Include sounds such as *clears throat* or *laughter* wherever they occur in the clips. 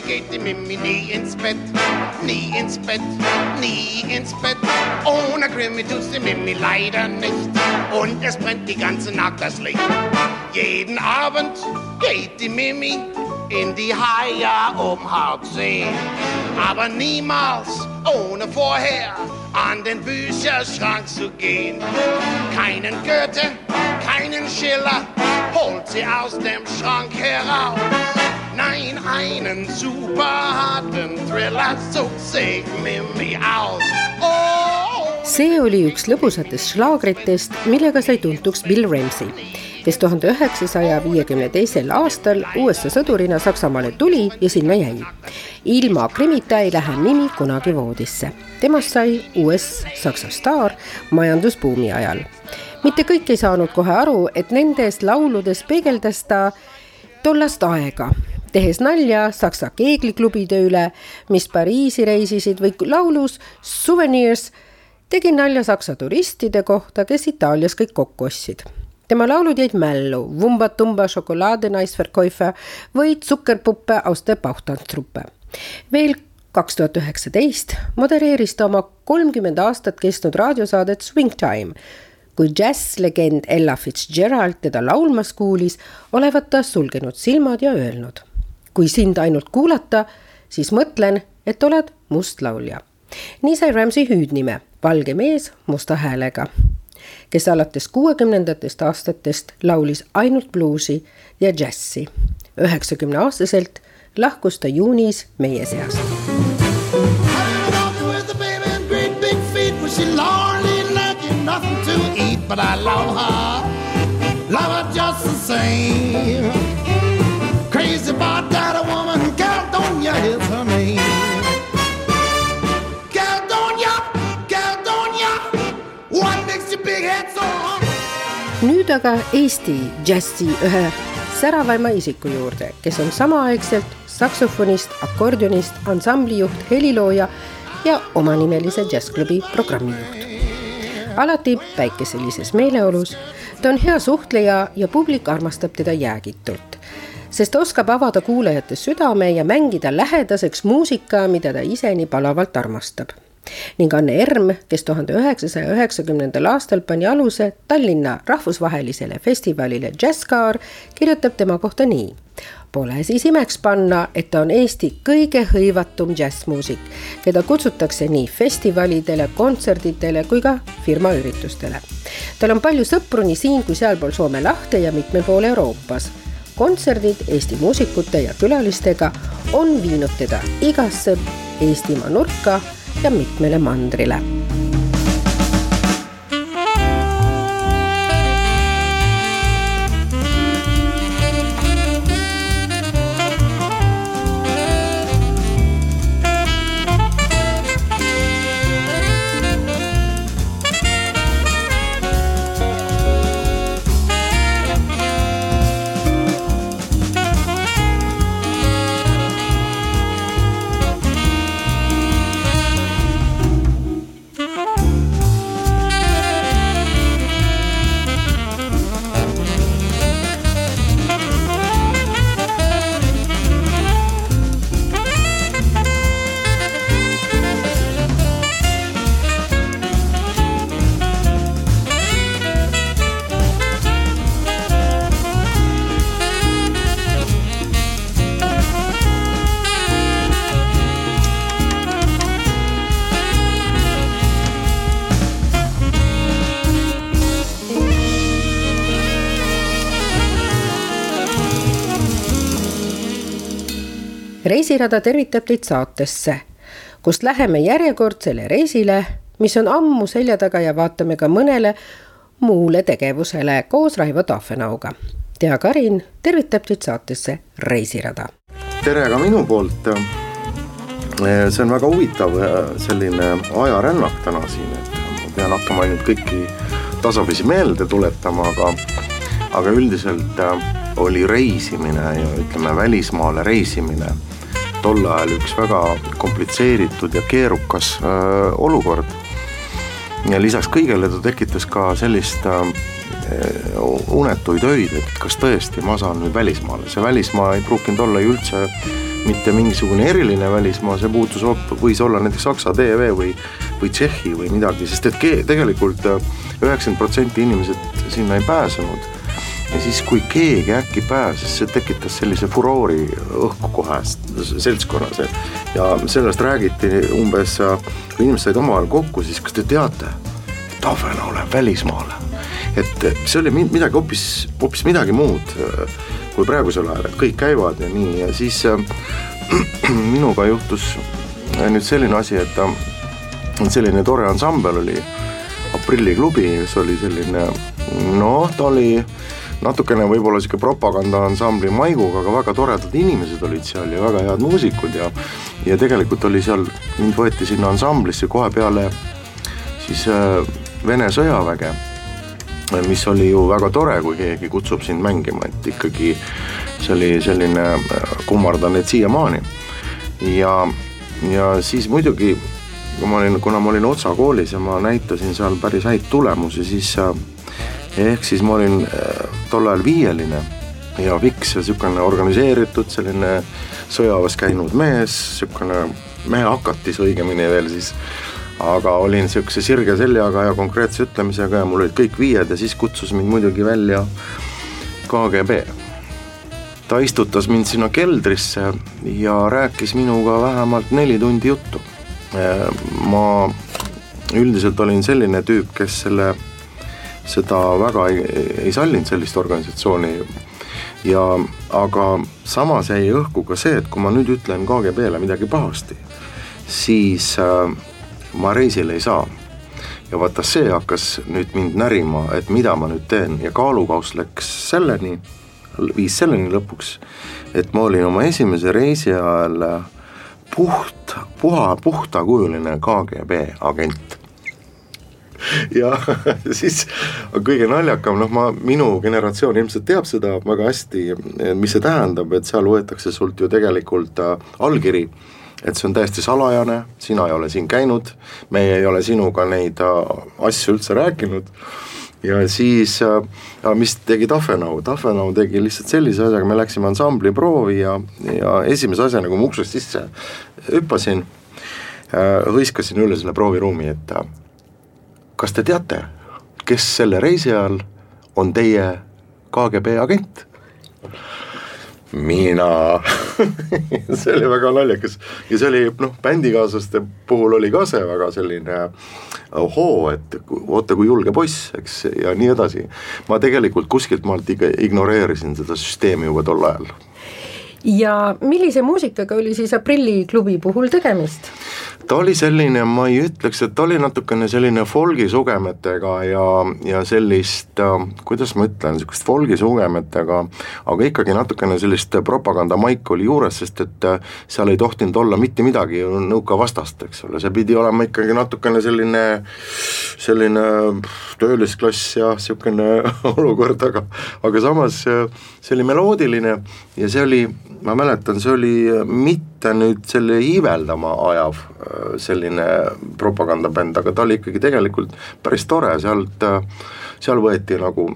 Grimmy geht die Mimi nie ins Bett, nie ins Bett, nie ins Bett. Ohne Grimmy tut die Mimi leider nicht. Und es brennt die ganze Nacht das Licht. Jeden Abend geht die Mimi in die Haie um halb zehn. Aber niemals ohne vorher an den Bücherschrank zu gehen. Keinen Goethe, keinen Schiller, holt sie aus dem Schrank heraus. Nein, einen super harten Thriller, so seht Mimi aus. Oh! see oli üks lõbusatest šlaagritest, millega sai tuntuks Bill Ramsey, kes tuhande üheksasaja viiekümne teisel aastal USA sõdurina Saksamaale tuli ja sinna jäi. ilma krimita ei lähe Mimi kunagi voodisse. temast sai US-Saksa staar majandusbuumi ajal. mitte kõik ei saanud kohe aru, et nendes lauludes peegeldas ta tollast aega tehes nalja Saksa keegliklubide üle, mis Pariisi reisisid või laulus Souvenirs tegi nalja Saksa turistide kohta, kes Itaalias kõik kokku ostsid. tema laulud jäid mällu Vumba Tumba šokolaadinaisverkäufe või Zuckerpuppe aus der Bauchtanztruppe. veel kaks tuhat üheksateist modereeris ta oma kolmkümmend aastat kestnud raadiosaadet Swing Time kui džässlegend Ella Fitzgerald teda laulmas kuulis, olevat ta sulgenud silmad ja öelnud kui sind ainult kuulata, siis mõtlen, et oled mustlaulja. nii sai Ramsey hüüdnime Valge mees musta häälega, kes alates kuuekümnendatest aastatest laulis ainult bluusi ja džässi. üheksakümne aastaselt lahkus ta juunis meie seast. But I love her, love her just the same. Nüüd aga Eesti džässi ühe säravaima isiku juurde, kes on samaaegselt saksofonist, akordionist, ansamblijuht, helilooja ja omanimelise džässklubi programmijuht. alati päikeselises meeleolus, ta on hea suhtleja ja publik armastab teda jäägitult sest oskab avada kuulajate südame ja mängida lähedaseks muusika, mida ta ise nii palavalt armastab ning Anne Erm, kes tuhande üheksasaja üheksakümnendal aastal pani aluse Tallinna rahvusvahelisele festivalile Jazzcar, kirjutab tema kohta nii. Pole siis imeks panna, et ta on Eesti kõige hõivatum džässmuusik, keda kutsutakse nii festivalidele, kontsertidele kui ka firmaüritustele. tal on palju sõpru nii siin kui sealpool Soome lahte ja mitmel pool Euroopas kontserdid Eesti muusikute ja külalistega on viinud teda igasse Eestimaa nurka ja mitmele mandrile reisirada tervitab teid saatesse, kust läheme järjekordsele reisile, mis on ammu selja taga ja vaatame ka mõnele muule tegevusele koos Raivo Tahvenauga. Tea Karin tervitab teid saatesse Reisirada. tere ka minu poolt. see on väga huvitav selline ajarännak täna siin, et ma pean hakkama ainult kõiki tasapisi meelde tuletama, aga, aga üldiselt oli reisimine ja ütleme, välismaale reisimine tol ajal üks väga komplitseeritud ja keerukas äh, olukord. ja lisaks kõigele ta tekitas ka sellist äh, unetuid öid, et kas tõesti ma saan nüüd välismaale, see välismaa ei pruukinud olla ju üldse mitte mingisugune eriline välismaa, see puutus, võis olla näiteks Saksa TV või, või Tšehhi või midagi, sest et tegelikult üheksakümmend protsenti inimesed sinna ei pääsenud ja siis, kui keegi äkki pääses, see tekitas sellise furoori õhku kohe seltskonnas ja sellest räägiti umbes, kui inimesed said omavahel kokku, siis kas te teate, Tavena läheb välismaale. et see oli midagi hoopis, hoopis midagi muud kui praegusel ajal, et kõik käivad ja nii ja siis äh, *clears throat* minuga juhtus nüüd selline asi, et selline tore ansambel oli aprilliklubi, kes oli selline noh, ta oli natukene võib-olla sihuke propagandaansambli maiguga, aga väga toredad inimesed olid seal ja väga head muusikud ja ja tegelikult oli seal, mind võeti sinna ansamblisse kohe peale siis äh, Vene sõjaväge, mis oli ju väga tore, kui keegi kutsub sind mängima, et ikkagi see oli selline, äh, kummardan neid siiamaani. ja, ja siis muidugi, kui ma olin, kuna ma olin Otsa koolis ja ma näitasin seal päris häid tulemusi, siis äh, ehk siis ma olin äh, tol ajal viieline ja fiks ja sihukene organiseeritud selline sõjaväes käinud mees, sihukene mehehakatis õigemini veel siis. aga olin sihukese sirge seljaga ja konkreetse ütlemisega ja mul olid kõik viied ja siis kutsus mind muidugi välja KGB. ta istutas mind sinna keldrisse ja rääkis minuga vähemalt neli tundi juttu. Äh, ma üldiselt olin selline tüüp, kes selle seda väga ei, ei sallinud, sellist organisatsiooni. ja aga samas jäi õhku ka see, et kui ma nüüd ütlen KGB-le midagi pahasti, siis äh, ma reisile ei saa. ja vaata, see hakkas nüüd mind närima, et mida ma nüüd teen ja kaalukauss läks selleni, viis selleni lõpuks, et ma olin oma esimese reisi ajal puht, puha, puhtakujuline KGB agent *laughs* ja *laughs* siis kõige naljakam, noh, ma, minu generatsioon ilmselt teab seda väga hästi, mis see tähendab, et seal võetakse sult ju tegelikult äh, allkiri. Et see on täiesti salajane, sina ei ole siin käinud, meie ei ole sinuga neid äh, asju üldse rääkinud. Ja siis, äh, mis tegi Tafenau, Tafenau tegi lihtsalt sellise asjaga, me läksime ansambli proovi ja, ja esimese asjana, kui ma uksest sisse hüppasin, hõiskasin üle selle prooviruumi, et kas te teate, kes selle reisi ajal on teie KGB agent? mina *laughs* see oli väga naljakas ja see oli noh, bändikaaslaste puhul oli ka see väga selline ohoo, et oota kui julge poiss, eks, ja nii edasi. ma tegelikult kuskilt maalt ignoreerisin seda süsteemi juba tol ajal ja millise muusikaga oli siis aprilliklubi puhul tegemist? Ta oli selline, ma ei ütleks, et ta oli natukene selline folgi sugemetega ja, ja sellist, äh, kuidas ma ütlen, sihukest folgi sugemetega, aga ikkagi natukene sellist propagandamaiku oli juures, sest et äh, seal ei tohtinud olla mitte midagi nõukavastast, eks ole, see pidi olema ikkagi natukene selline, selline töölisklass ja sihukene *laughs* olukord, aga, aga samas äh, see oli meloodiline ja see oli ma mäletan, see oli mitte nüüd selle iiveldama ajav äh, selline propagandabänd, aga ta oli ikkagi tegelikult päris tore, sealt, äh, seal võeti nagu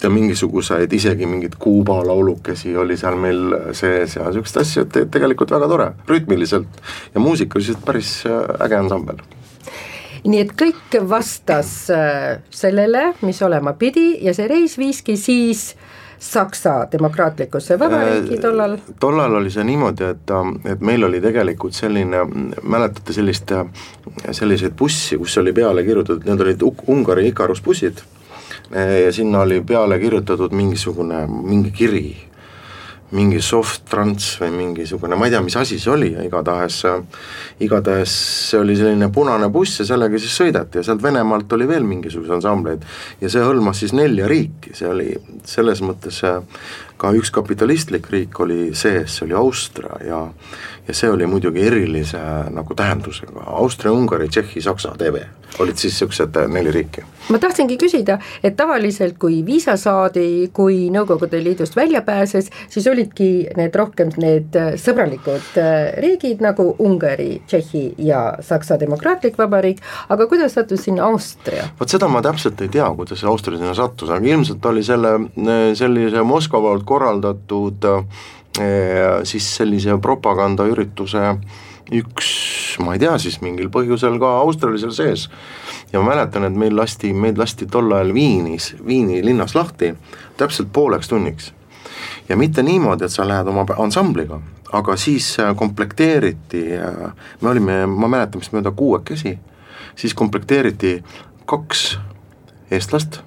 ja mingisuguseid, isegi mingeid Kuuba laulukesi oli seal meil sees ja niisuguseid asju, et tegelikult väga tore, rütmiliselt. Ja muusikaliselt päris äh, äge ansambel. Nii et kõik vastas sellele, mis olema pidi ja see reis viiski siis äh, Saksa demokraatlikusse vabariiki äh, tollal? tollal oli see niimoodi, et, et meil oli tegelikult selline, mäletate sellist, selliseid bussi, kus oli peale kirjutatud, need olid Ungari Ikarus bussid ja sinna oli peale kirjutatud mingisugune, mingi kiri mingi soft trance või mingisugune, ma ei tea, mis asi see oli, igatahes, igatahes see oli selline punane buss ja sellega siis sõideti ja sealt Venemaalt oli veel mingisuguseid ansambleid. Ja see hõlmas siis nelja riiki, see oli selles mõttes ka üks kapitalistlik riik oli sees, see oli Austria ja ja see oli muidugi erilise nagu tähendusega, Austria, Ungari, Tšehhi, Saksa TV olid siis niisugused neli riiki. ma tahtsingi küsida, et tavaliselt kui viisa saadi, kui Nõukogude Liidust välja pääses, siis olidki need rohkem need sõbralikud äh, riigid nagu Ungari, Tšehhi ja Saksa Demokraatlik Vabariik, aga kuidas sattus sinna Austria? vot seda ma täpselt ei tea, kuidas Austria sinna sattus, aga ilmselt oli selle, sellise Moskva poolt korraldatud äh, siis sellise propagandaürituse üks, ma ei tea, siis mingil põhjusel ka Austrial seal sees. ja ma mäletan, et meil lasti, meid lasti tol ajal Viinis, Viini linnas lahti täpselt pooleks tunniks. ja mitte niimoodi, et sa lähed oma ansambliga, aga siis äh, komplekteeriti, äh, me olime, ma mäletan vist mööda kuuekesi, siis komplekteeriti kaks eestlast,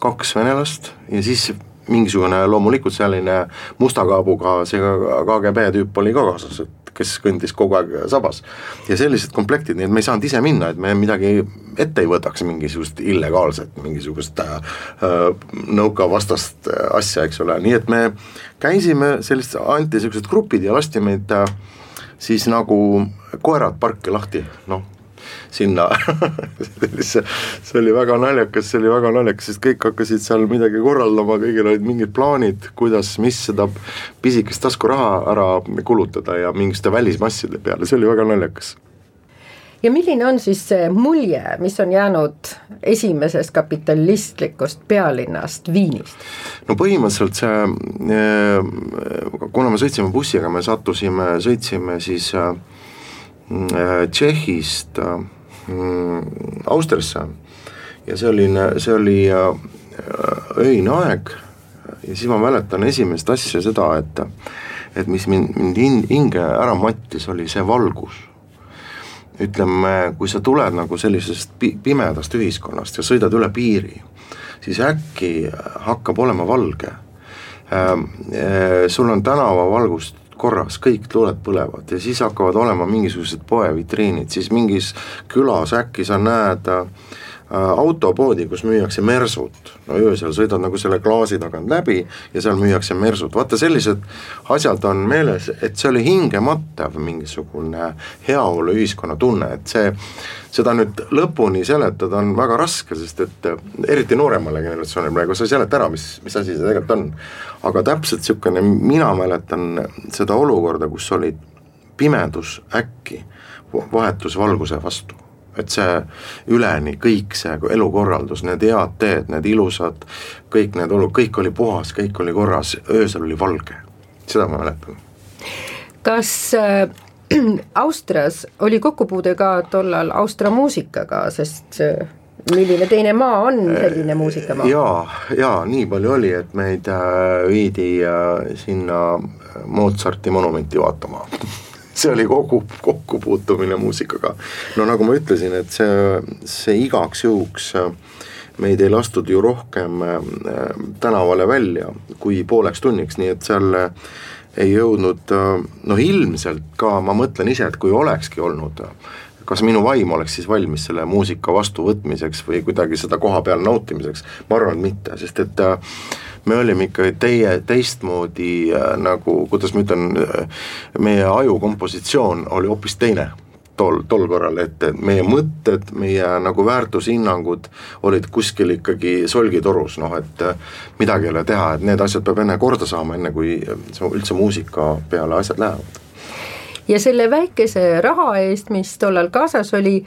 kaks venelast ja siis mingisugune loomulikult selline musta kaabuga see KGB tüüp oli ka kaasas, et kes kõndis kogu aeg sabas. ja sellised komplektid, nii et me ei saanud ise minna, et me midagi ette ei võtaks, mingisugust illegaalset, mingisugust äh, nõukavastast asja, eks ole, nii et me käisime sellist, anti niisugused grupid ja lasti meid äh, siis nagu koerad parki lahti, noh sinna *laughs* see, see oli väga naljakas, see oli väga naljakas, sest kõik hakkasid seal midagi korraldama, kõigil olid mingid plaanid, kuidas, mis seda pisikest taskuraha ära kulutada ja mingite välismasside peale, see oli väga naljakas ja milline on siis see mulje, mis on jäänud esimesest kapitalistlikust pealinnast Viinist? no põhimõtteliselt see, eh, kuna me sõitsime bussiga, me sattusime, sõitsime siis äh, Tšehhist äh, Mm, Austriasse ja see oli, see oli äh, öine aeg ja siis ma mäletan esimest asja seda, et et mis mind, mind hinge ära mattis, oli see valgus. ütleme, kui sa tuled nagu sellisest pi-, pimedast ühiskonnast ja sõidad üle piiri, siis äkki hakkab olema valge. Ähm, äh, sul on tänavavalgust korras, kõik tuled põlevad ja siis hakkavad olema mingisugused poevitriinid, siis mingis külas äkki sa näed äh, autopoodi, kus müüakse mersut, no öösel sõidad nagu selle klaasi tagant läbi ja seal müüakse mersut, vaata sellised asjad on meeles, et see oli hingematav mingisugune heaoluühiskonna tunne, et see seda nüüd lõpuni seletada on väga raske, sest et äh, eriti nooremale generatsioonile praegu sa ei seleta ära, mis, mis asi see tegelikult on. aga täpselt niisugune, mina mäletan seda olukorda, kus oli pimedus äkki vahetus valguse vastu et see üleni kõik see elukorraldus, need head teed, need ilusad, kõik need olud, kõik oli puhas, kõik oli korras, öösel oli valge, seda ma mäletan. kas äh *clears throat* Austrias oli kokkupuude ka tollal Austria muusikaga, sest milline teine maa on selline muusikamaa? jaa, jaa, nii palju oli, et meid äh, viidi äh, sinna Mozarti monumenti vaatama *laughs* see oli kogu kokkupuutumine muusikaga. no nagu ma ütlesin, et see, see igaks juhuks äh, meid ei lastud ju rohkem tänavale välja kui pooleks tunniks, nii et seal ei jõudnud noh, ilmselt ka ma mõtlen ise, et kui olekski olnud, kas minu vaim oleks siis valmis selle muusika vastuvõtmiseks või kuidagi seda koha peal nautimiseks, ma arvan, et mitte, sest et äh, me olime ikka teie, teistmoodi äh, nagu, kuidas ma ütlen, äh, meie aju kompositsioon oli hoopis teine tol, tol korral, et meie mõtted, meie nagu väärtushinnangud olid kuskil ikkagi solgitorus, noh et äh, midagi ei ole teha, et need asjad peab enne korda saama, enne kui üldse muusika peale asjad lähevad. ja selle väikese raha eest, mis tollal kaasas oli,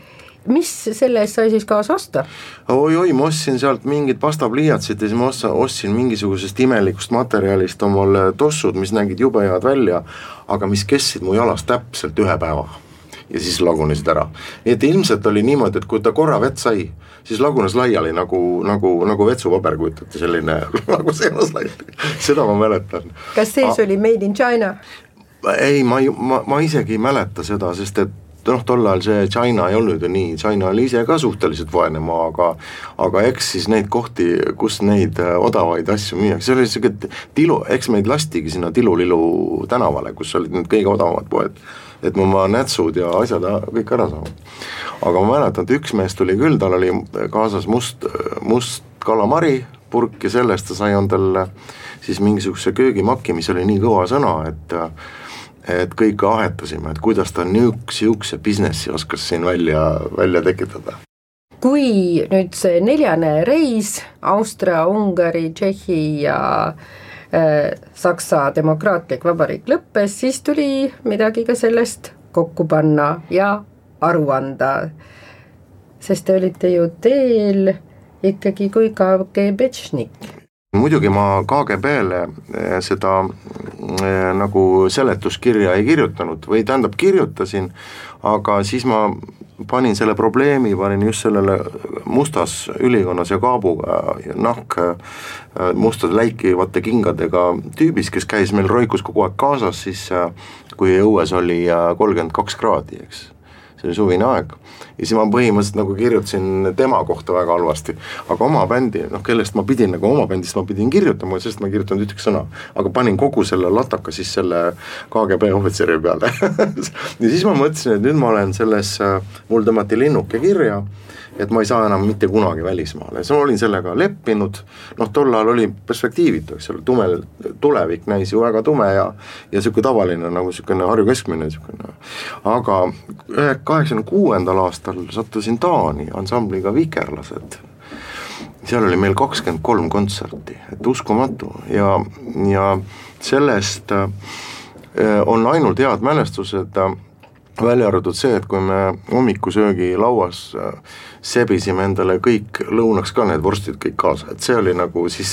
mis selle eest sai siis kaasa osta oi,? oi-oi, ma ostsin sealt mingid pastapliiatsid ja siis ma ostsin mingisugusest imelikust materjalist omale tossud, mis nägid jube head välja, aga mis kestsid mu jalas täpselt ühe päeva ja siis lagunesid ära. nii et ilmselt oli niimoodi, et kui ta korra vett sai, siis lagunes laiali nagu, nagu, nagu vetsupaber, kujutate, selline *laughs* nagu seenas laiali, seda ma mäletan. kas sees A oli made in China? ei, ma ei, ma, ma isegi ei mäleta seda, sest et noh, tol ajal see China ei olnud ju nii, China oli ise ka suhteliselt vaene maa, aga aga eks siis neid kohti, kus neid äh, odavaid asju müüakse, see oli niisugune tilu, eks meid lastigi sinna Tilulilu tänavale, kus olid need kõige odavamad poed et ma oma nätsud ja asjad kõik ära saan. aga ma mäletan, et üks mees tuli küll, tal oli kaasas must, must kalamari purk ja sellest ta sai endale siis mingisuguse köögimaki, mis oli nii kõva sõna, et et kõik ahetasime, et kuidas ta niisuguse, sihukese businessi oskas siin välja, välja tekitada kui nüüd see neljane reis Austria, Ungari, Tšehhi ja äh, Saksa Demokraatlik Vabariik lõppes, siis tuli midagi ka sellest kokku panna ja aru anda. sest te olite ju teel ikkagi kui KGB-tšnik muidugi ma KGB-le eh, seda äh, nagu seletuskirja ei kirjutanud või tähendab, kirjutasin, aga siis ma panin selle probleemi, panin just sellele mustas ülikonnas ja kaabuga nahk äh, mustade läikivate kingadega tüübis, kes käis meil Roikus kogu aeg kaasas, siis kui õues oli kolmkümmend kaks kraadi, eks see oli suvine aeg. Ja siis ma põhimõtteliselt nagu kirjutasin tema kohta väga halvasti, aga oma bändi, noh kellest ma pidin nagu oma bändist ma pidin kirjutama, sest ma ei kirjutanud ühtegi sõna. aga panin kogu selle lataka siis selle KGB ohvitseri peale. *laughs* Ja siis ma mõtlesin, et nüüd ma olen selles, mul tõmmati linnuke kirja et ma ei saa enam mitte kunagi välismaale, siis ma olin sellega leppinud, noh tol ajal oli perspektiivitu, eks ole, tume, tulevik näis ju väga tume ja ja niisugune tavaline nagu niisugune Harju keskmine niisugune, aga kaheksakümne kuuendal aastal sattusin Taani ansambliga Vikerlased, seal oli meil kakskümmend kolm kontserti, et uskumatu. Ja, ja sellest äh, on ainult head mälestused äh, välja arvatud see, et kui me hommikusöögilauas äh, sebisime endale kõik lõunaks ka need vorstid kõik kaasa, et see oli nagu siis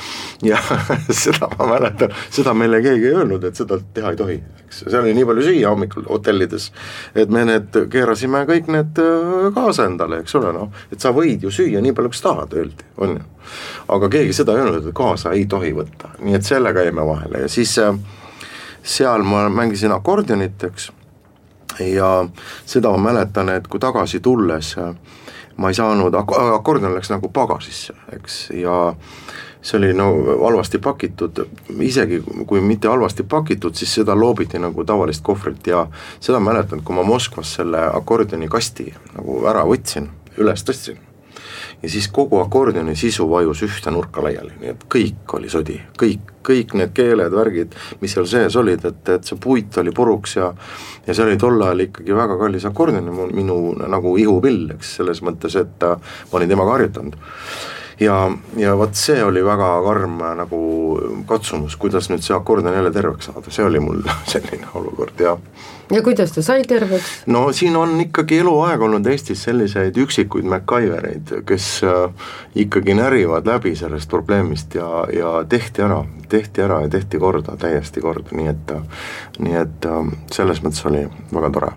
*laughs* jah, seda ma mäletan, seda meile keegi ei öelnud, et seda teha ei tohi, eks, seal oli nii palju süüa hommikul hotellides, et me need keerasime kõik need äh, kaasa endale, eks ole, noh, et sa võid ju süüa nii palju, kui sa tahad, öeldi, on ju. aga keegi seda ei öelnud, et kaasa ei tohi võtta, nii et sellega jäime vahele. Ja siis äh, seal ma mängisin akordionit, eks ja seda ma mäletan, et kui tagasi tulles ma ei saanud, akordion läks nagu pagasisse, eks, ja see oli no halvasti pakitud, isegi kui mitte halvasti pakitud, siis seda loobiti nagu tavalist kohvrit ja seda mäletan, kui ma Moskvas selle akordioni kasti nagu ära võtsin, üles tõstsin ja siis kogu akordioni sisu vajus ühte nurka laiali, nii et kõik oli sodi, kõik, kõik need keeled, värgid, mis seal sees olid, et, et see puit oli puruks ja ja see oli tol ajal ikkagi väga kallis akordion, minu nagu ihupill, eks, selles mõttes, et ma olin temaga harjutanud. Ja, ja vot see oli väga karm nagu katsumus, kuidas nüüd see akordion jälle terveks saada, see oli mul *laughs* selline olukord ja ja kuidas ta sai terveks? no siin on ikkagi eluaeg olnud Eestis selliseid üksikuid MacGyvereid, kes äh, ikkagi närivad läbi sellest probleemist ja, ja tehti ära, tehti ära ja tehti korda, täiesti korda, nii et, nii et äh, selles mõttes oli väga tore.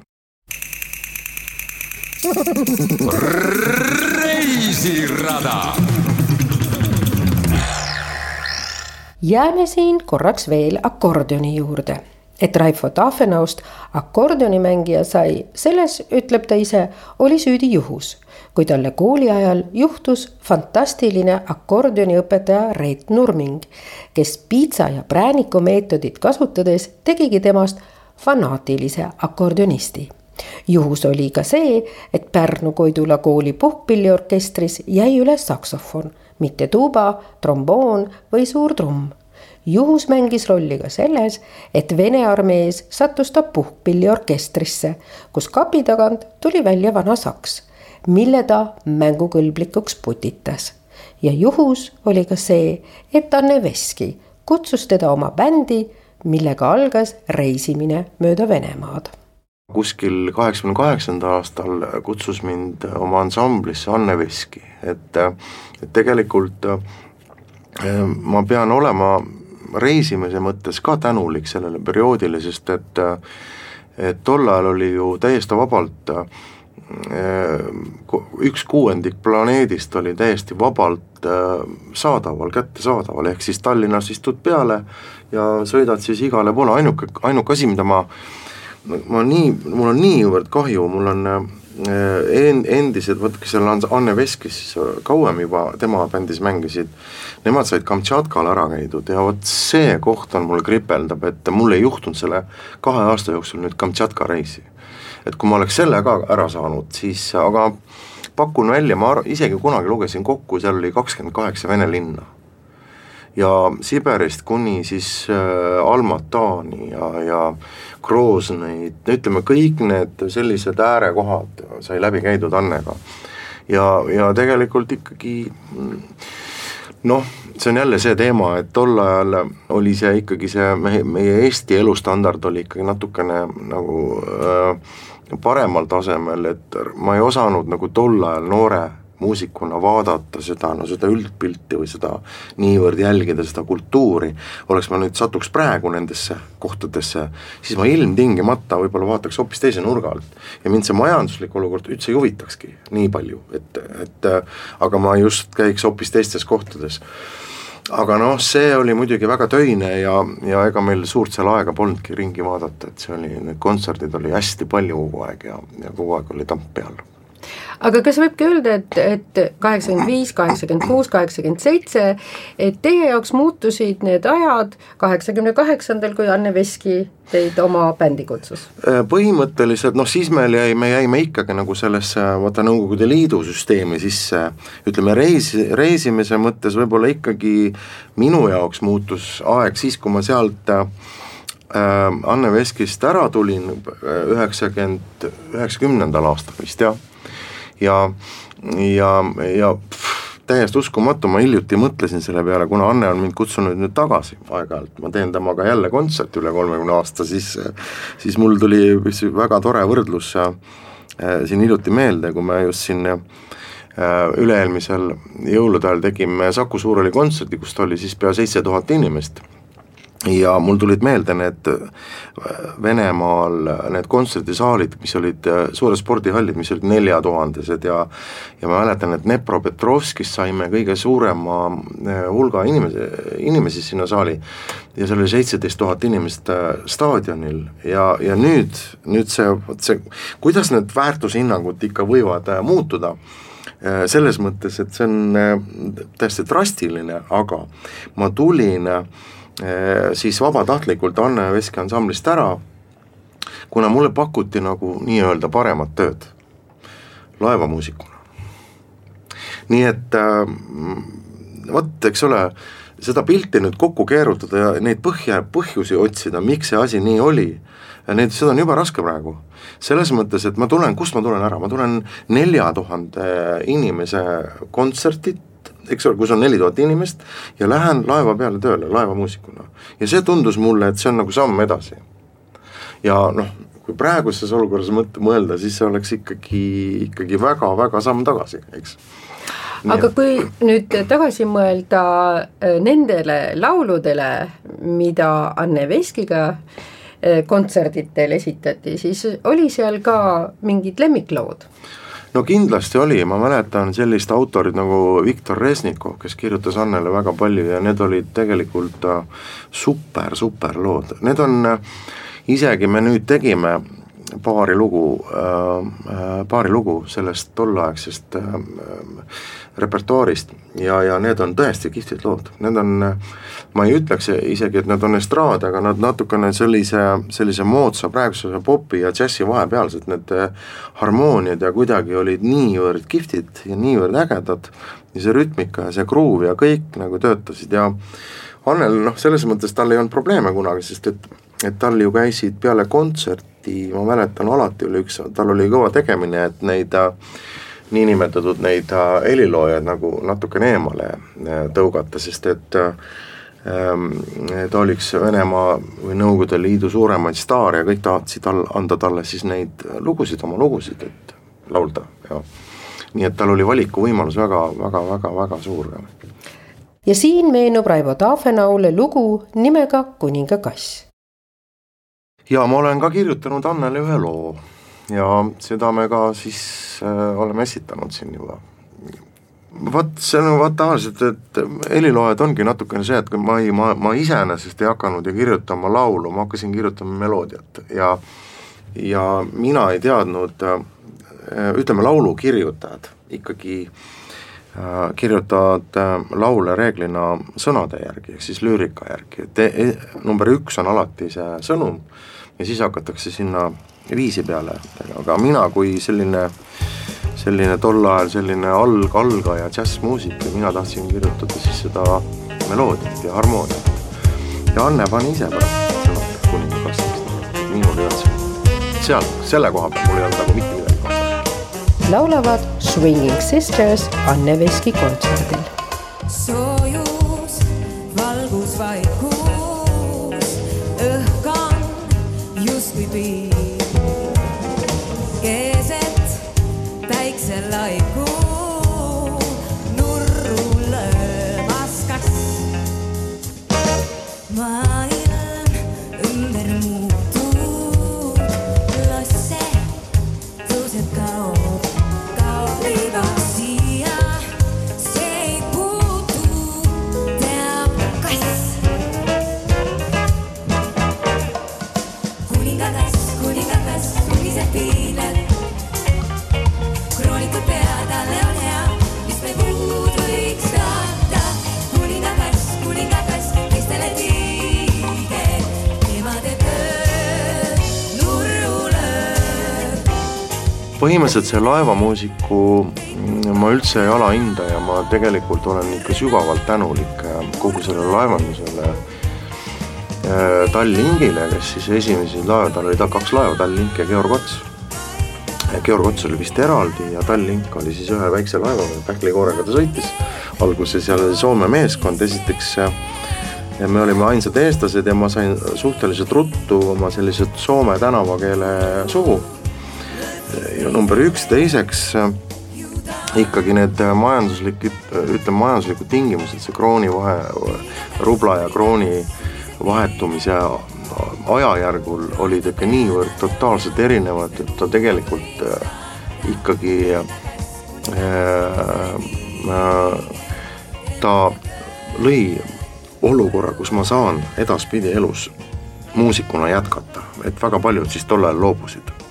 reisirada jääme siin korraks veel akordioni juurde et Raifo Tafenaust akordionimängija sai, selles, ütleb ta ise, oli süüdi juhus, kui talle kooli ajal juhtus fantastiline akordioniõpetaja Reet Nurming, kes piitsa ja prääniku meetodit kasutades tegigi temast fanaatilise akordionisti. Juhus oli ka see, et Pärnu Koidula kooli puhkpilliorkestris jäi üles saksofon, mitte tuuba, tromboon või suur trumm juhus mängis rolli ka selles, et Vene armees sattus ta puhkpilliorkestrisse, kus kapi tagant tuli välja vana saks, mille ta mängukõlblikuks putitas. ja juhus oli ka see, et Anne Veski kutsus teda oma bändi, millega algas reisimine mööda Venemaad kuskil kaheksakümne kaheksandal aastal kutsus mind oma ansamblisse Anne Veski, et, et tegelikult eh, ma pean olema reisimise mõttes ka tänulik sellele perioodile, sest et et tol ajal oli ju täiesti vabalt eh, üks kuuendik planeedist oli täiesti vabalt eh, saadaval, kättesaadaval, ehk siis Tallinnas istud peale ja sõidad siis igale poole, ainuke, ainuke asi, mida ma ma nii, mul on niivõrd kahju, mul on endised, vot kes seal Anne Veskis siis äh, kauem juba tema bändis mängisid, nemad said Kamtšatkal ära käidud ja vot see koht on mul kripeldab, et mul ei juhtunud selle kahe aasta jooksul nüüd Kamtšatka reisi. et kui ma oleks selle ka ära saanud, siis aga pakun välja, ma isegi kunagi lugesin kokku, seal oli kakskümmend kaheksa Vene linna ja Siberist kuni siis äh, Almatani ja, ja Groznõid, ütleme kõik need sellised äärekohad sai läbi käidud Annega. ja, ja tegelikult ikkagi noh, see on jälle see teema, et tol ajal oli see ikkagi see meie, meie Eesti elustandard oli ikkagi natukene nagu äh, paremal tasemel, et ma ei osanud nagu tol ajal noore muusikuna vaadata seda, no seda üldpilti või seda niivõrd jälgida, seda kultuuri, oleks ma nüüd satuks praegu nendesse kohtadesse, siis ma ilmtingimata võib-olla vaataks hoopis teise nurga alt. ja mind see majanduslik olukord üldse ei huvitakski nii palju, et, et aga ma just käiks hoopis teistes kohtades aga noh, see oli muidugi väga töine ja, ja ega meil suurt seal aega polnudki ringi vaadata, et see oli, need kontserdid oli hästi palju kogu aeg ja, ja kogu aeg oli tamp peal aga kas võibki öelda, et, et kaheksakümmend viis, kaheksakümmend kuus, kaheksakümmend seitse, et teie jaoks muutusid need ajad kaheksakümne kaheksandal, kui Anne Veski teid oma bändi kutsus? Äh, põhimõtteliselt noh, siis meil jäi, me jäime ikkagi nagu sellesse vaata Nõukogude Liidu süsteemi sisse, ütleme reis, reisimise mõttes võib-olla ikkagi minu jaoks muutus aeg siis, kui ma sealt äh, Anne Veskist ära tulin üheksakümmend, üheksakümnendal aastal vist jah ja, ja, ja pff, täiesti uskumatu, ma hiljuti mõtlesin selle peale, kuna Anne on mind kutsunud nüüd tagasi aeg-ajalt, ma teen temaga jälle kontserti üle kolmekümne aasta, siis siis mul tuli üks väga tore võrdlus äh, siin hiljuti meelde, kui me just siin äh, üle-eelmisel jõulude ajal tegime Saku Suurhalli kontserdi, kus oli siis pea seitse tuhat inimest ja mul tulid meelde need äh, Venemaal need kontserdisaalid, mis olid äh, suured spordihallid, mis olid neljatuhandesed ja ja ma mäletan, et Dnepropetrovskis saime kõige suurema äh, hulga inimesi, inimesi sinna saali. Ja seal oli seitseteist tuhat inimest staadionil. Ja, ja nüüd, nüüd see, vot see, kuidas need väärtushinnangud ikka võivad muutuda? Selles mõttes, et see on täiesti drastiline, aga ma tulin äh, Äh, siis vabatahtlikult Anne Veski ansamblist ära, kuna mulle pakuti nagu nii-öelda paremat tööd laevamuusikuna. nii et äh, vot, eks ole, seda pilti nüüd kokku keerutada ja neid põhja, põhjusi otsida, miks see asi nii oli, neid, seda on jube raske praegu. selles mõttes, et ma tulen, kust ma tulen ära, ma tulen nelja tuhande inimese kontsertit eks ole, kus on neli tuhat inimest ja lähen laeva peale tööle laevamuusikuna. ja see tundus mulle, et see on nagu samm edasi. ja noh, kui praeguses olukorras mõt-, mõelda, siis see oleks ikkagi, ikkagi väga-väga samm tagasi, eks aga kui nüüd tagasi mõelda äh, nendele lauludele, mida Anne Veskiga äh, kontserditel esitati, siis oli seal ka mingid lemmiklood? No kindlasti oli, ma mäletan sellist autorit nagu Viktor Resnikov, kes kirjutas Annele väga palju ja need olid tegelikult äh, super, super lood, need on, äh, isegi me nüüd tegime paari lugu, äh, paari lugu sellest tolleaegsest repertuaarist ja, ja need on tõesti kihvtid lood, need on, ma ei ütleks isegi, et nad on estraad, aga nad natukene sellise, sellise moodsa praeguse popi ja džässi vahepealsed, need harmooniad ja kuidagi olid niivõrd kihvtid ja niivõrd ägedad ja see rütmika ja see gruuv ja kõik nagu töötasid ja Annel noh, selles mõttes tal ei olnud probleeme kunagi, sest et, et tal ju käisid peale kontserti, ma mäletan, alati oli üks, tal oli kõva tegemine, et neid äh, niinimetatud neid äh, heliloojaid nagu natukene eemale äh, tõugata, sest et ta oli üks Venemaa või Nõukogude Liidu suuremaid staare ja kõik tahtsid all, anda talle siis neid lugusid, oma lugusid, et laulda ja nii et tal oli valikuvõimalus väga, väga, väga, väga suur. ja siin meenub Raivo Taafenaule lugu nimega Kuninga kass. Ja ma olen ka kirjutanud Annele ühe loo. Ja seda me ka siis äh, oleme esitanud siin juba. vot see on vaata tavaliselt, et heliloojad ongi natukene see, et kui ma ei, ma, ma iseenesest ei hakanud ju kirjutama laulu, ma hakkasin kirjutama meloodiat. Ja ja mina ei teadnud, äh, ütleme laulukirjutajad ikkagi äh, kirjutavad äh, laule reeglina sõnade järgi, ehk siis lüürika järgi, et e, number üks on alati see sõnum ja siis hakatakse sinna viisi peale, aga mina kui selline, selline tol ajal selline alg, algaja džässmuusik ja mina tahtsin kirjutada siis seda meloodiat ja harmooniat. ja Anne pani ise pärast sõnad kuningakastist, minul ei olnud see, seal, selle koha peal mul ei olnud nagu mitte midagi kaasa. laulavad Swinging Sisters Anne Veski kontserdil. soojus, valgus, vaikus, justkui piir. keset päikselaiku põhimõtteliselt see laevamuusiku mm, ma üldse ei alahinda ja ma tegelikult olen ikka sügavalt tänulik äh, kogu sellele laevandusele äh, Tallinkile, kes siis esimesi laeva, tal oli ta kaks laeva, Tallink ja Georg Ots. Georg Ots oli vist eraldi ja Tallink oli siis ühe väikse laevaga, pähklikoorega ta sõitis. alguses seal oli Soome meeskond, esiteks äh, ja me olime ainsad eestlased ja ma sain suhteliselt ruttu oma sellised soome tänavakeele suhu number üks, teiseks äh, ikkagi need majanduslikud, ütleme majanduslikud tingimused, see krooni vahe, rubla ja krooni vahetumise ajajärgul olid ikka niivõrd totaalselt erinevad, et ta tegelikult äh, ikkagi äh, äh, ta lõi olukorra, kus ma saan edaspidi elus muusikuna jätkata, et väga paljud siis tol ajal loobusid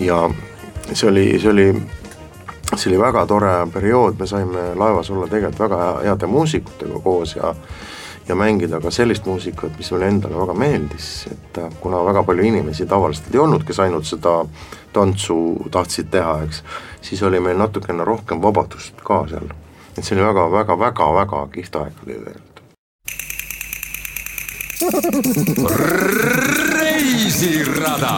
ja see oli, see oli, see oli väga tore periood, me saime laevas olla tegelikult väga heade muusikutega koos ja ja mängida ka sellist muusikat, mis mulle endale väga meeldis, et äh, kuna väga palju inimesi tavaliselt ei olnud, kes ainult seda tantsu tahtsid teha, eks, siis oli meil natukene rohkem vabadust ka seal. et see oli väga-väga-väga-väga kihvt aeg oli tegelikult. reisirada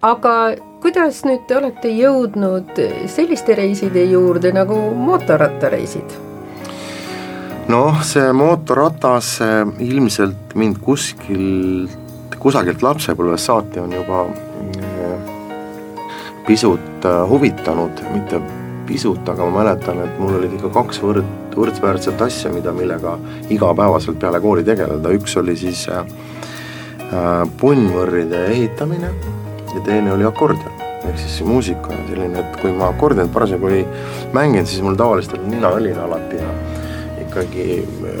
aga kuidas nüüd te olete jõudnud selliste reiside juurde nagu mootorrattareisid? noh, see mootorratas eh, ilmselt mind kuskilt, kusagilt lapsepõlvest saati on juba eh, pisut eh, huvitanud, mitte pisut, aga ma mäletan, et mul olid ikka kaks võrd, võrdväärset asja, mida, millega igapäevaselt peale kooli tegeleda, üks oli siis äh, punnvõrride ehitamine ja teine oli akordion. ehk siis muusika on selline, et kui ma akordionit parasjagu ei mänginud, siis mul tavaliselt oli nina õline alati ja ikkagi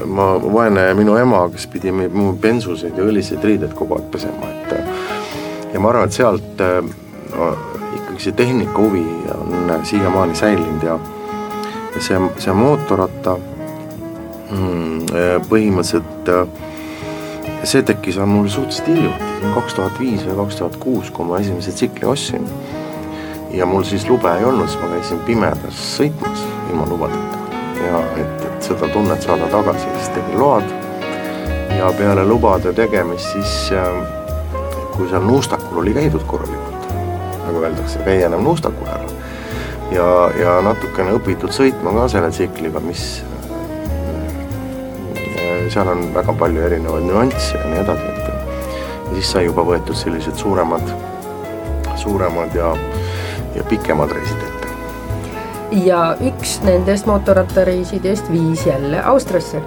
ma, vaene minu ema, kes pidi mu bensuseid ja õliseid riideid kogu aeg pesema, et ja ma arvan, et sealt no, ikkagi see tehnika huvi on siiamaani säilinud ja ja see, see mootorratta mm, põhimõtteliselt see tekkis mul suhteliselt hiljuti, kaks tuhat viis või kaks tuhat kuus, kui ma esimese tsikli ostsin. ja mul siis lube ei olnud, siis ma käisin pimedas sõitmas ilma lubadeta ja et, et seda tunnet saada tagasi, siis tegin load. ja peale lubade tegemist siis, kui seal Nuustakul oli käidud korralikult, nagu öeldakse, käi enam Nuustakul ära. ja, ja natukene õpitud sõitma ka selle tsikliga, mis seal on väga palju erinevaid nüansse ja nii edasi, siis sai juba võetud sellised suuremad, suuremad ja, ja pikemad reisid ette. ja üks nendest mootorrattareisidest viis jälle Austriasse.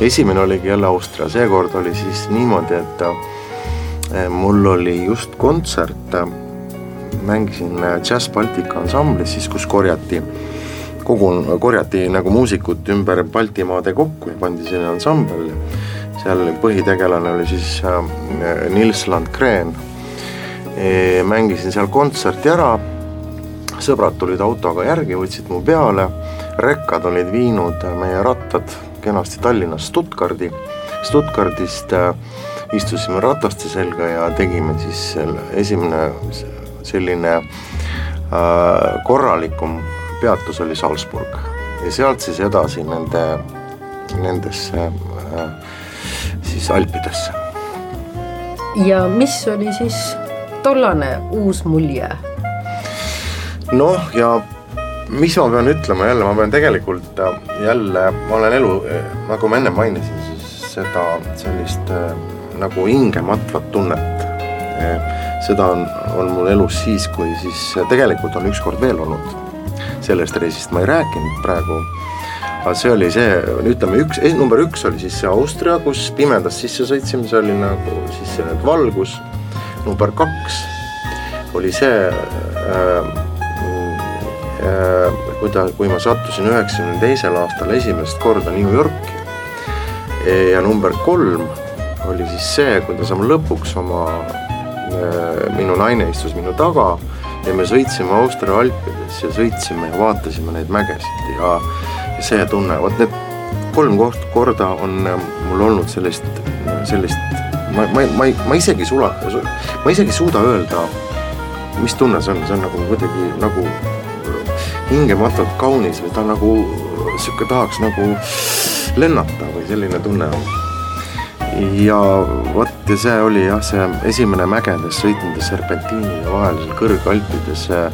esimene oligi jälle Austria, seekord oli siis niimoodi, et eh, mul oli just kontsert, mängisin Jazz Baltica ansamblis siis, kus korjati kogu, korjati nagu muusikut ümber Baltimaade kokku ja pandi selline ansambel seal põhitegelane oli siis äh, Nils Landgren. E,. mängisin seal kontserti ära, sõbrad tulid autoga järgi, võtsid mu peale, rekkad olid viinud meie rattad kenasti Tallinnast Stuttgardi, Stuttgardist äh, istusime rataste selga ja tegime siis selle esimene selline äh, korralikum peatus oli Salzburg. Ja sealt siis edasi nende, nendesse äh, siis Alpidesse. ja mis oli siis tollane uus mulje? noh, ja mis ma pean ütlema jälle, ma pean tegelikult äh, jälle, ma olen elu, nagu ma enne mainisin, siis seda sellist äh, nagu hingematvat tunnet. seda on, on mul elus siis, kui siis tegelikult on ükskord veel olnud. sellest reisist ma ei rääkinud praegu. Aga see oli see, ütleme üks, number üks oli siis see Austria, kus pimedas sisse sõitsime, see oli nagu siis see valgus. number kaks oli see äh, kui ta, kui ma sattusin üheksakümne teisel aastal esimest korda New Yorki. ja number kolm oli siis see, kuidas ma lõpuks oma, minu naine istus minu taga ja me sõitsime Austria alpides ja sõitsime ja vaatasime neid mägesid ja see tunne, vot need kolm koht, korda on mul olnud sellist, sellist, ma, ma, ma, ma isegi sula, ma isegi ei suuda öelda, mis tunne see on, see on nagu kuidagi nagu hingematult kaunis või ta nagu sihuke tahaks nagu lennata või selline tunne on. ja vot ja see oli jah, see esimene mägedes sõitmine serpentiinide vahel seal kõrgalpides, see,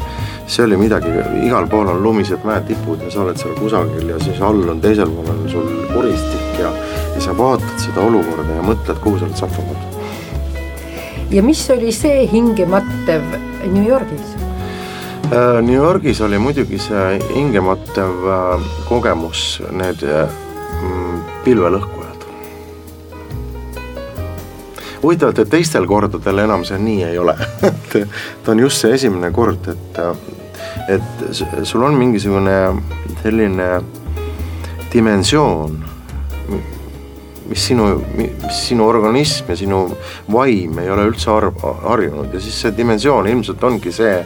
see oli midagi, igal pool on lumised mäetipud ja sa oled seal kusagil ja siis all on teisel pool on sul kuristik ja, ja sa vaatad seda olukorda ja mõtled, kuhu sa oled sattunud. ja mis oli see hingemattev New Yorgis? Äh, New Yorgis oli muidugi see hingematev äh, kogemus, need mm, huvitav, et teistel kordadel enam see nii ei ole. *laughs* Et ta on just see esimene kord, et, et sul on mingisugune selline dimensioon, mis sinu, mis sinu organism ja sinu vaim ei ole üldse arv, harjunud. Ja siis see dimensioon ilmselt ongi see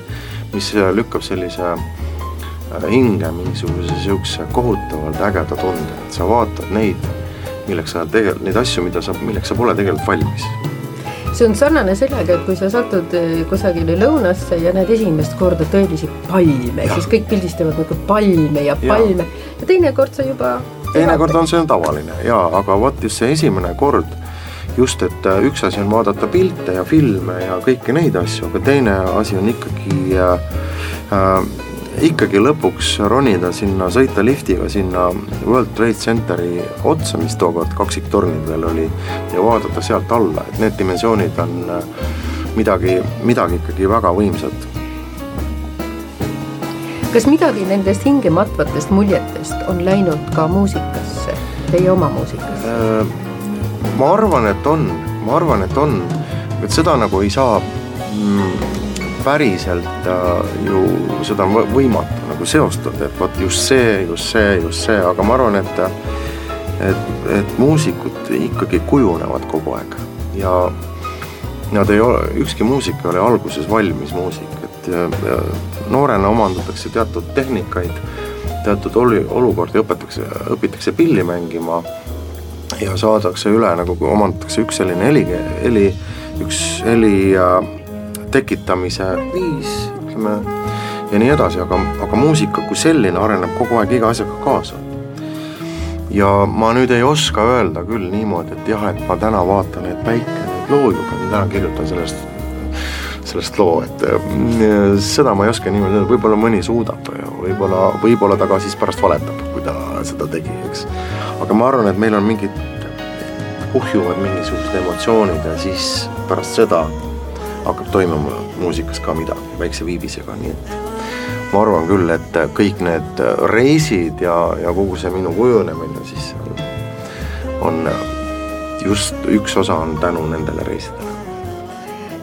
mis lükkab sellise äh, hinge mingisuguse sihukese kohutavalt ägeda tunde, et sa vaatad neid, milleks sa tegelikult, neid asju, mida sa, milleks sa pole tegelikult valmis. see on sarnane sellega, et kui sa satud äh, kusagile lõunasse ja näed esimest korda tõelisi palme, siis kõik pildistavad nagu palme ja palme. Ja, ja teinekord sa juba teinekord on see tavaline. Ja, aga vot just see esimene kord just, et äh, üks asi on vaadata pilte ja filme ja kõiki neid asju, aga teine asi on ikkagi äh, äh, ikkagi lõpuks ronida sinna, sõita liftiga sinna World Trade Centeri otsa, mis tookord kaksiktornidel oli ja vaadata sealt alla, et need dimensioonid on äh, midagi, midagi ikkagi väga võimsat. kas midagi nendest hingematvatest muljetest on läinud ka muusikasse, teie oma muusikasse äh,? ma arvan, et on, ma arvan, et on, et seda nagu ei saa mm, päriselt äh, ju seda on võimatu nagu seostada, et vot just see, just see, just see, aga ma arvan, et et, et muusikud ikkagi kujunevad kogu aeg ja nad ei ole, ükski muusik ei ole alguses valmis muusik, et noorena omandatakse teatud tehnikaid, teatud olu-, olukordi õpetakse, õpitakse pilli mängima ja saadakse üle nagu omandatakse üks selline heli, heli, üks heli tekitamise viis, ütleme ja nii edasi, aga, aga muusika kui selline areneb kogu aeg iga asjaga kaasa. ja ma nüüd ei oska öelda küll niimoodi, et jah, et ma täna vaatan, et päike nüüd loojub ja täna kirjutan sellest, sellest loo, et mm, seda ma ei oska niimoodi öelda, võib-olla mõni suudab võib-olla, võib-olla ta ka siis pärast valetab, kui ta seda tegi, eks. aga ma arvan, et meil on mingid kuhjuvad mingisugused emotsioonid ja siis pärast seda hakkab toimuma muusikas ka midagi väikse viibisega, nii et ma arvan küll, et kõik need reisid ja, ja kogu see minu kujunemine siis on just üks osa on tänu nendele reisidele.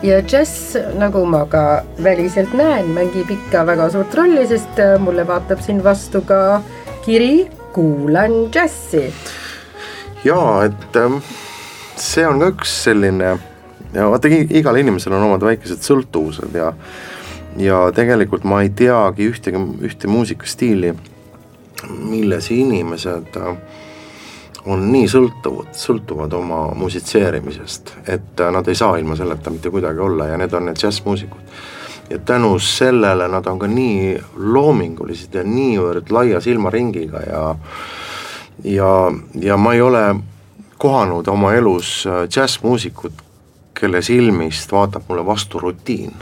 ja džäss, nagu ma ka väliselt näen, mängib ikka väga suurt rolli, sest mulle vaatab siin vastu ka kiri Kuulan džässi jaa, et ähm, see on ka üks selline ja vaata, igal inimesel on omad väikesed sõltuvused ja ja tegelikult ma ei teagi ühtegi, ühte muusikastiili, milles inimesed äh, on nii sõltuvad, sõltuvad oma musitseerimisest, et äh, nad ei saa ilma selleta mitte kuidagi olla ja need on need džässmuusikud. ja tänu sellele nad on ka nii loomingulised ja niivõrd laia silmaringiga ja ja, ja ma ei ole kohanud oma elus äh, džässmuusikut, kelle silmist vaatab mulle vastu rutiin.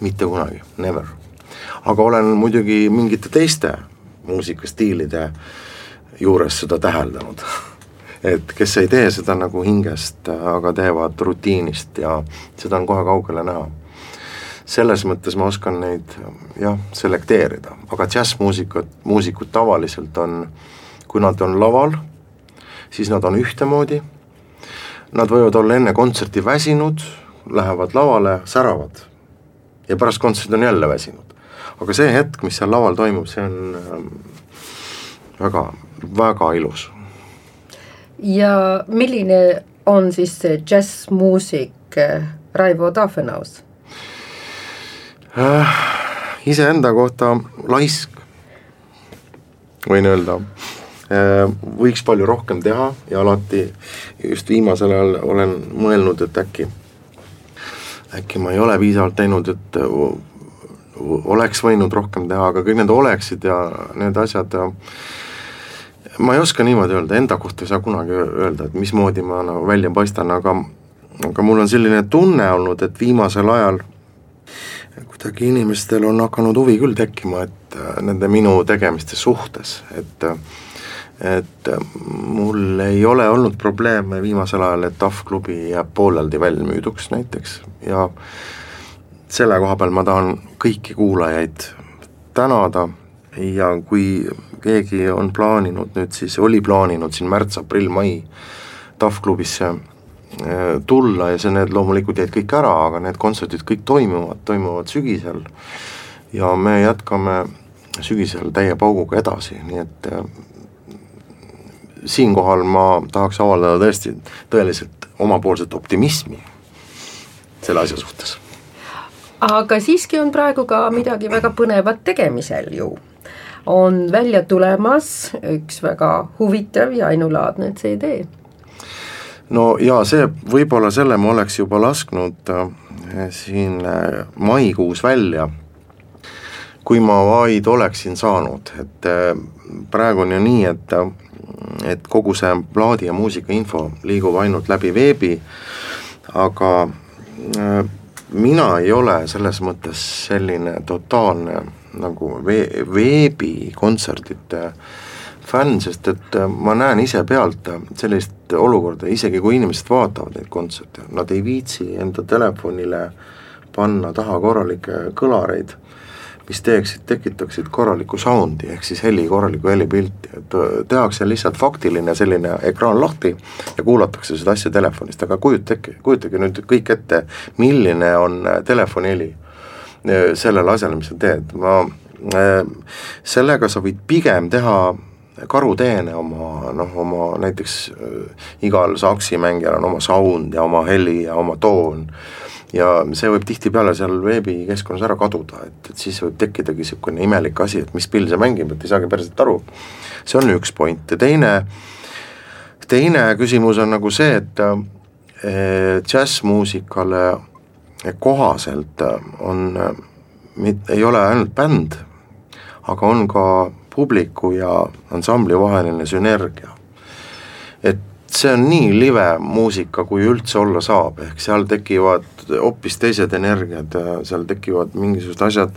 mitte kunagi, never. aga olen muidugi mingite teiste muusikastiilide juures seda täheldanud. et kes ei tee seda nagu hingest, aga teevad rutiinist ja seda on kohe kaugele näha. selles mõttes ma oskan neid jah, selekteerida, aga džässmuusikud, muusikud tavaliselt on, kui nad on laval, siis nad on ühtemoodi, nad võivad olla enne kontserti väsinud, lähevad lavale, säravad ja pärast kontserti on jälle väsinud. aga see hetk, mis seal laval toimub, see on ähm, väga, väga ilus. ja milline on siis see džässmuusik äh, Raivo Tafenaus? Äh, iseenda kohta laisk, võin öelda võiks palju rohkem teha ja alati just viimasel ajal olen mõelnud, et äkki, äkki ma ei ole piisavalt teinud, et oleks võinud rohkem teha, aga kõik need oleksid ja need asjad ja ma ei oska niimoodi öelda, enda kohta ei saa kunagi öelda, et mismoodi ma nagu välja paistan, aga aga mul on selline tunne olnud, et viimasel ajal kuidagi inimestel on hakanud huvi küll tekkima, et nende minu tegemiste suhtes, et et äh, mul ei ole olnud probleeme viimasel ajal, et TAF klubi jääb pooleldi valmüüduks näiteks. Ja selle koha peal ma tahan kõiki kuulajaid tänada. Ja kui keegi on plaaninud nüüd siis, oli plaaninud siin märts, aprill, mai TAF klubisse äh, tulla ja see, need loomulikult jäid kõik ära, aga need kontserdid kõik toimuvad, toimuvad sügisel. Ja me jätkame sügisel täie pauguga edasi, nii et äh, siinkohal ma tahaks avaldada tõesti tõeliselt omapoolset optimismi selle asja suhtes. aga siiski on praegu ka midagi väga põnevat tegemisel ju. on välja tulemas üks väga huvitav ja ainulaadne CD. no ja see, võib-olla selle ma oleks juba lasknud äh, siin äh, maikuus välja, kui ma vaid oleksin saanud, et äh, praegu on nii, et et kogu see plaadi ja muusika info liigub ainult läbi veebi, aga äh, mina ei ole selles mõttes selline totaalne nagu vee-, veebikontserdite fänn, sest et äh, ma näen ise pealt sellist olukorda, isegi kui inimesed vaatavad neid kontserte, nad ei viitsi enda telefonile panna taha korralikke kõlareid mis teeksid, tekitaksid korralikku sound'i, ehk siis heli, korralikku helipilti, et äh, tehakse lihtsalt faktiline selline ekraan lahti ja kuulatakse seda asja telefonist, aga kujutage, kujutage nüüd kõik ette, milline on äh, telefoni heli äh, sellele asjale, mis sa teed, ma sellega sa võid pigem teha karuteene oma noh, oma näiteks igal saksimängijal on oma sound ja oma heli ja oma toon ja see võib tihtipeale seal veebikeskkonnas ära kaduda, et, et siis võib tekkidagi niisugune imelik asi, et mis pill see mängib, et ei saagi päriselt aru. see on üks point ja teine, teine küsimus on nagu see, et eh, džässmuusikale kohaselt on, ei ole ainult bänd, aga on ka publiku ja ansambli vaheline sünergia. et see on nii live muusika, kui üldse olla saab, ehk seal tekivad hoopis teised energiad ja seal tekivad mingisugused asjad,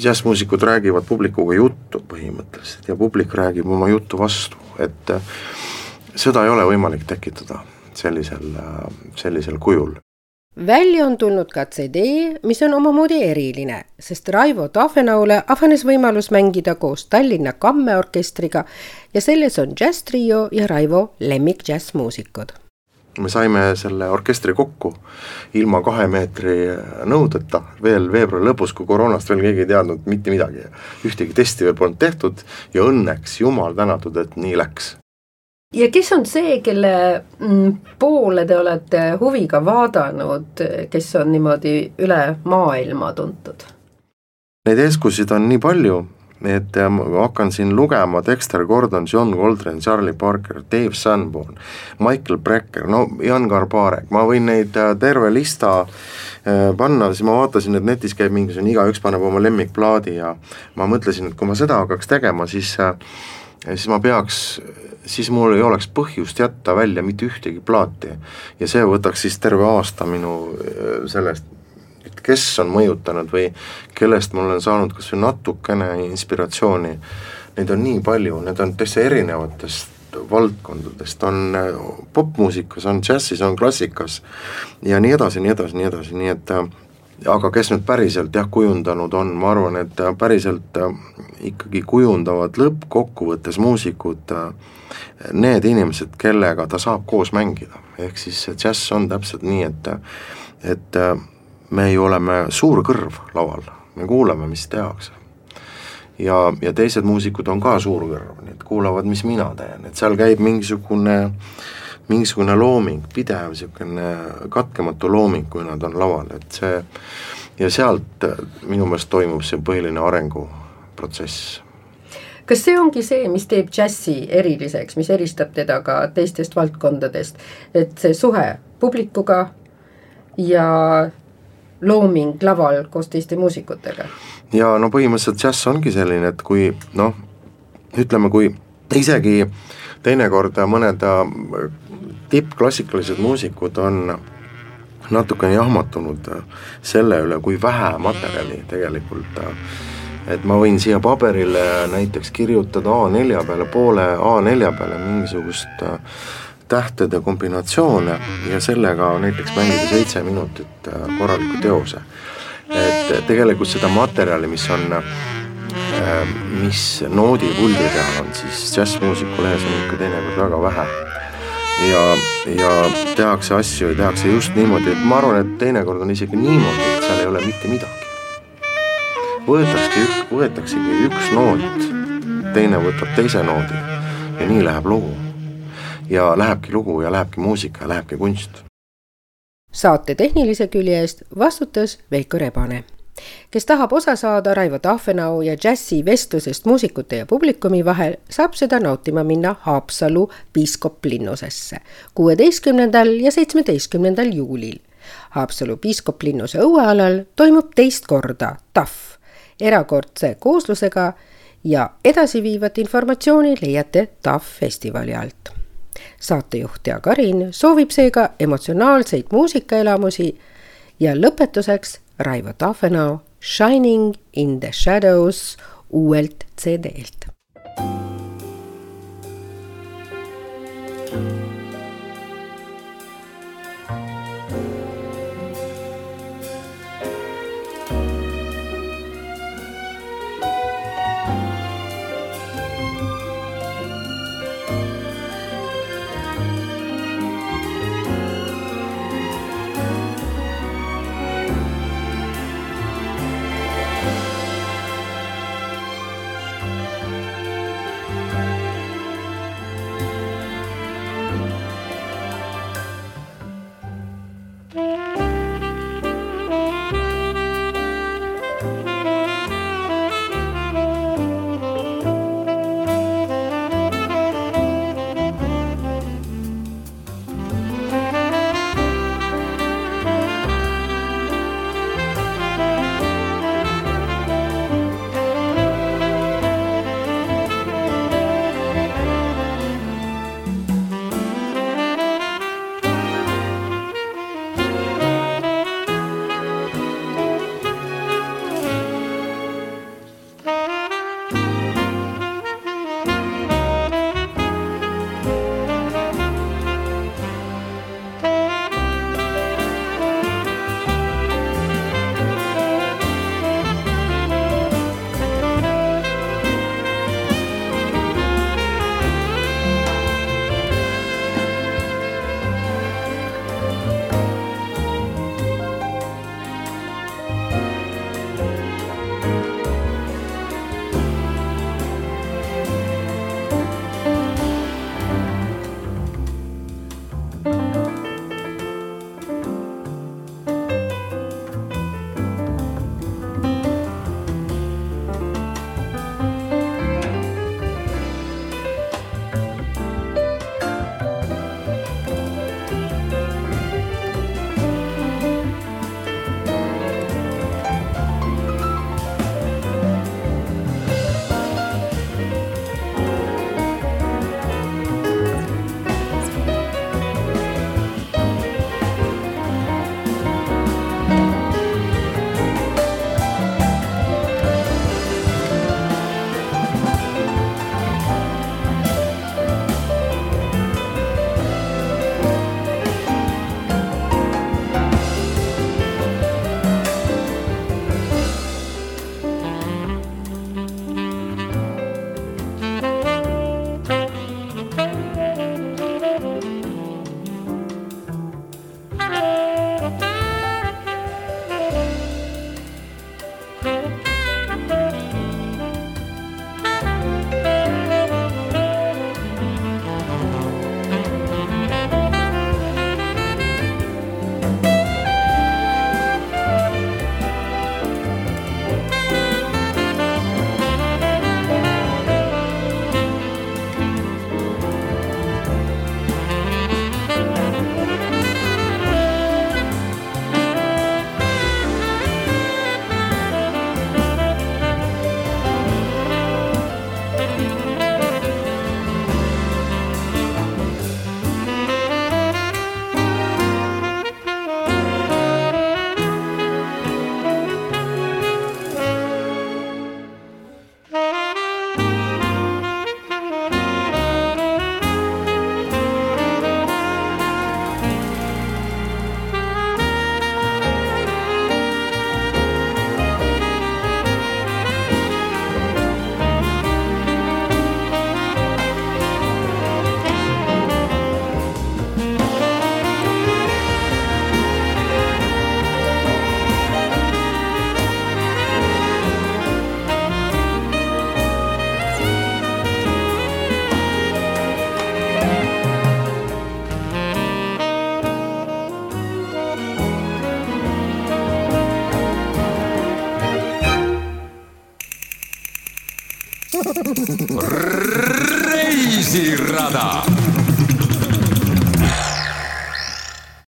džässmuusikud räägivad publikuga juttu põhimõtteliselt ja publik räägib oma juttu vastu, et seda ei ole võimalik tekitada sellisel, sellisel kujul välja on tulnud ka CD, mis on omamoodi eriline, sest Raivo Tafenaule avanes võimalus mängida koos Tallinna Kammeorkestriga ja selles on džässtrio ja Raivo lemmik džässmuusikud. me saime selle orkestri kokku ilma kahe meetri nõudeta veel veebruari lõpus, kui koroonast veel keegi ei teadnud mitte midagi. ühtegi testi veel polnud tehtud ja õnneks, jumal tänatud, et nii läks ja kes on see, kelle mm, poole te olete huviga vaadanud, kes on niimoodi üle maailma tuntud? Neid eeskujusid on nii palju, et äh, ma hakkan siin lugema Dexter Gordon, John Coltrane, Charlie Parker, Dave Sanborn, Michael Brecker, no Jan Garbarek, ma võin neid äh, terve lista äh, panna, siis ma vaatasin, et netis käib mingisugune, igaüks paneb oma lemmikplaadi ja ma mõtlesin, et kui ma seda hakkaks tegema, siis siis ma peaks, siis mul ei oleks põhjust jätta välja mitte ühtegi plaati. ja see võtaks siis terve aasta minu äh, sellest, et kes on mõjutanud või kellest ma olen saanud kas või natukene inspiratsiooni, neid on nii palju, need on täitsa erinevatest valdkondadest, on äh, popmuusikas, on džässis, on klassikas ja nii edasi, nii edasi, nii edasi, nii et äh, aga kes nüüd päriselt jah, kujundanud on, ma arvan, et äh, päriselt ikkagi kujundavad lõppkokkuvõttes muusikud need inimesed, kellega ta saab koos mängida, ehk siis džäss on täpselt nii, et et me ju oleme suur kõrv laval, me kuulame, mis tehakse. Ja, ja teised muusikud on ka suurkõrv, nii et kuulavad, mis mina teen, et seal käib mingisugune, mingisugune looming, pidev niisugune katkematu looming, kui nad on laval, et see ja sealt minu meelest toimub see põhiline arenguprotsess kas see ongi see, mis teeb džässi eriliseks, mis eristab teda ka teistest valdkondadest, et see suhe publikuga ja looming laval koos teiste muusikutega? ja no põhimõtteliselt džäss ongi selline, et kui noh, ütleme, kui isegi teinekord mõned äh, tippklassikalised muusikud on natukene jahmatunud selle üle, kui vähe materjali tegelikult äh, et ma võin siia paberile näiteks kirjutada A4 peale, poole A4 peale mingisugust tähtede kombinatsioone ja sellega näiteks mängida seitse minutit korraliku teose et tegelikult seda materjali, mis on, äh, mis noodipuldi peal on, siis džässmuusiku lehes on ikka teinekord väga vähe. ja, ja tehakse asju ja tehakse just niimoodi, et ma arvan, et teinekord on isegi niimoodi, et seal ei ole mitte midagi. Võetaksegi, võetaksegi üks noot, teine võtab teise noodi ja nii läheb lugu. ja lähebki lugu ja lähebki muusika ja lähebki kunst saate tehnilise külje eest vastutas Veiko Rebane. kes tahab osa saada Raivo Tahvenau ja džässi vestlusest muusikute ja publikumi vahel, saab seda nautima minna Haapsalu piiskoplinnusesse kuueteistkümnendal ja seitsmeteistkümnendal juulil. Haapsalu piiskoplinnuse õuealal toimub teist korda TAF erakordse kooslusega ja edasiviivat informatsiooni leiate TAF festivali alt saatejuht Tea Karin soovib seega emotsionaalseid muusikaelamusi ja lõpetuseks Raivo Tafenau Shining in the shadows uuelt CD-lt.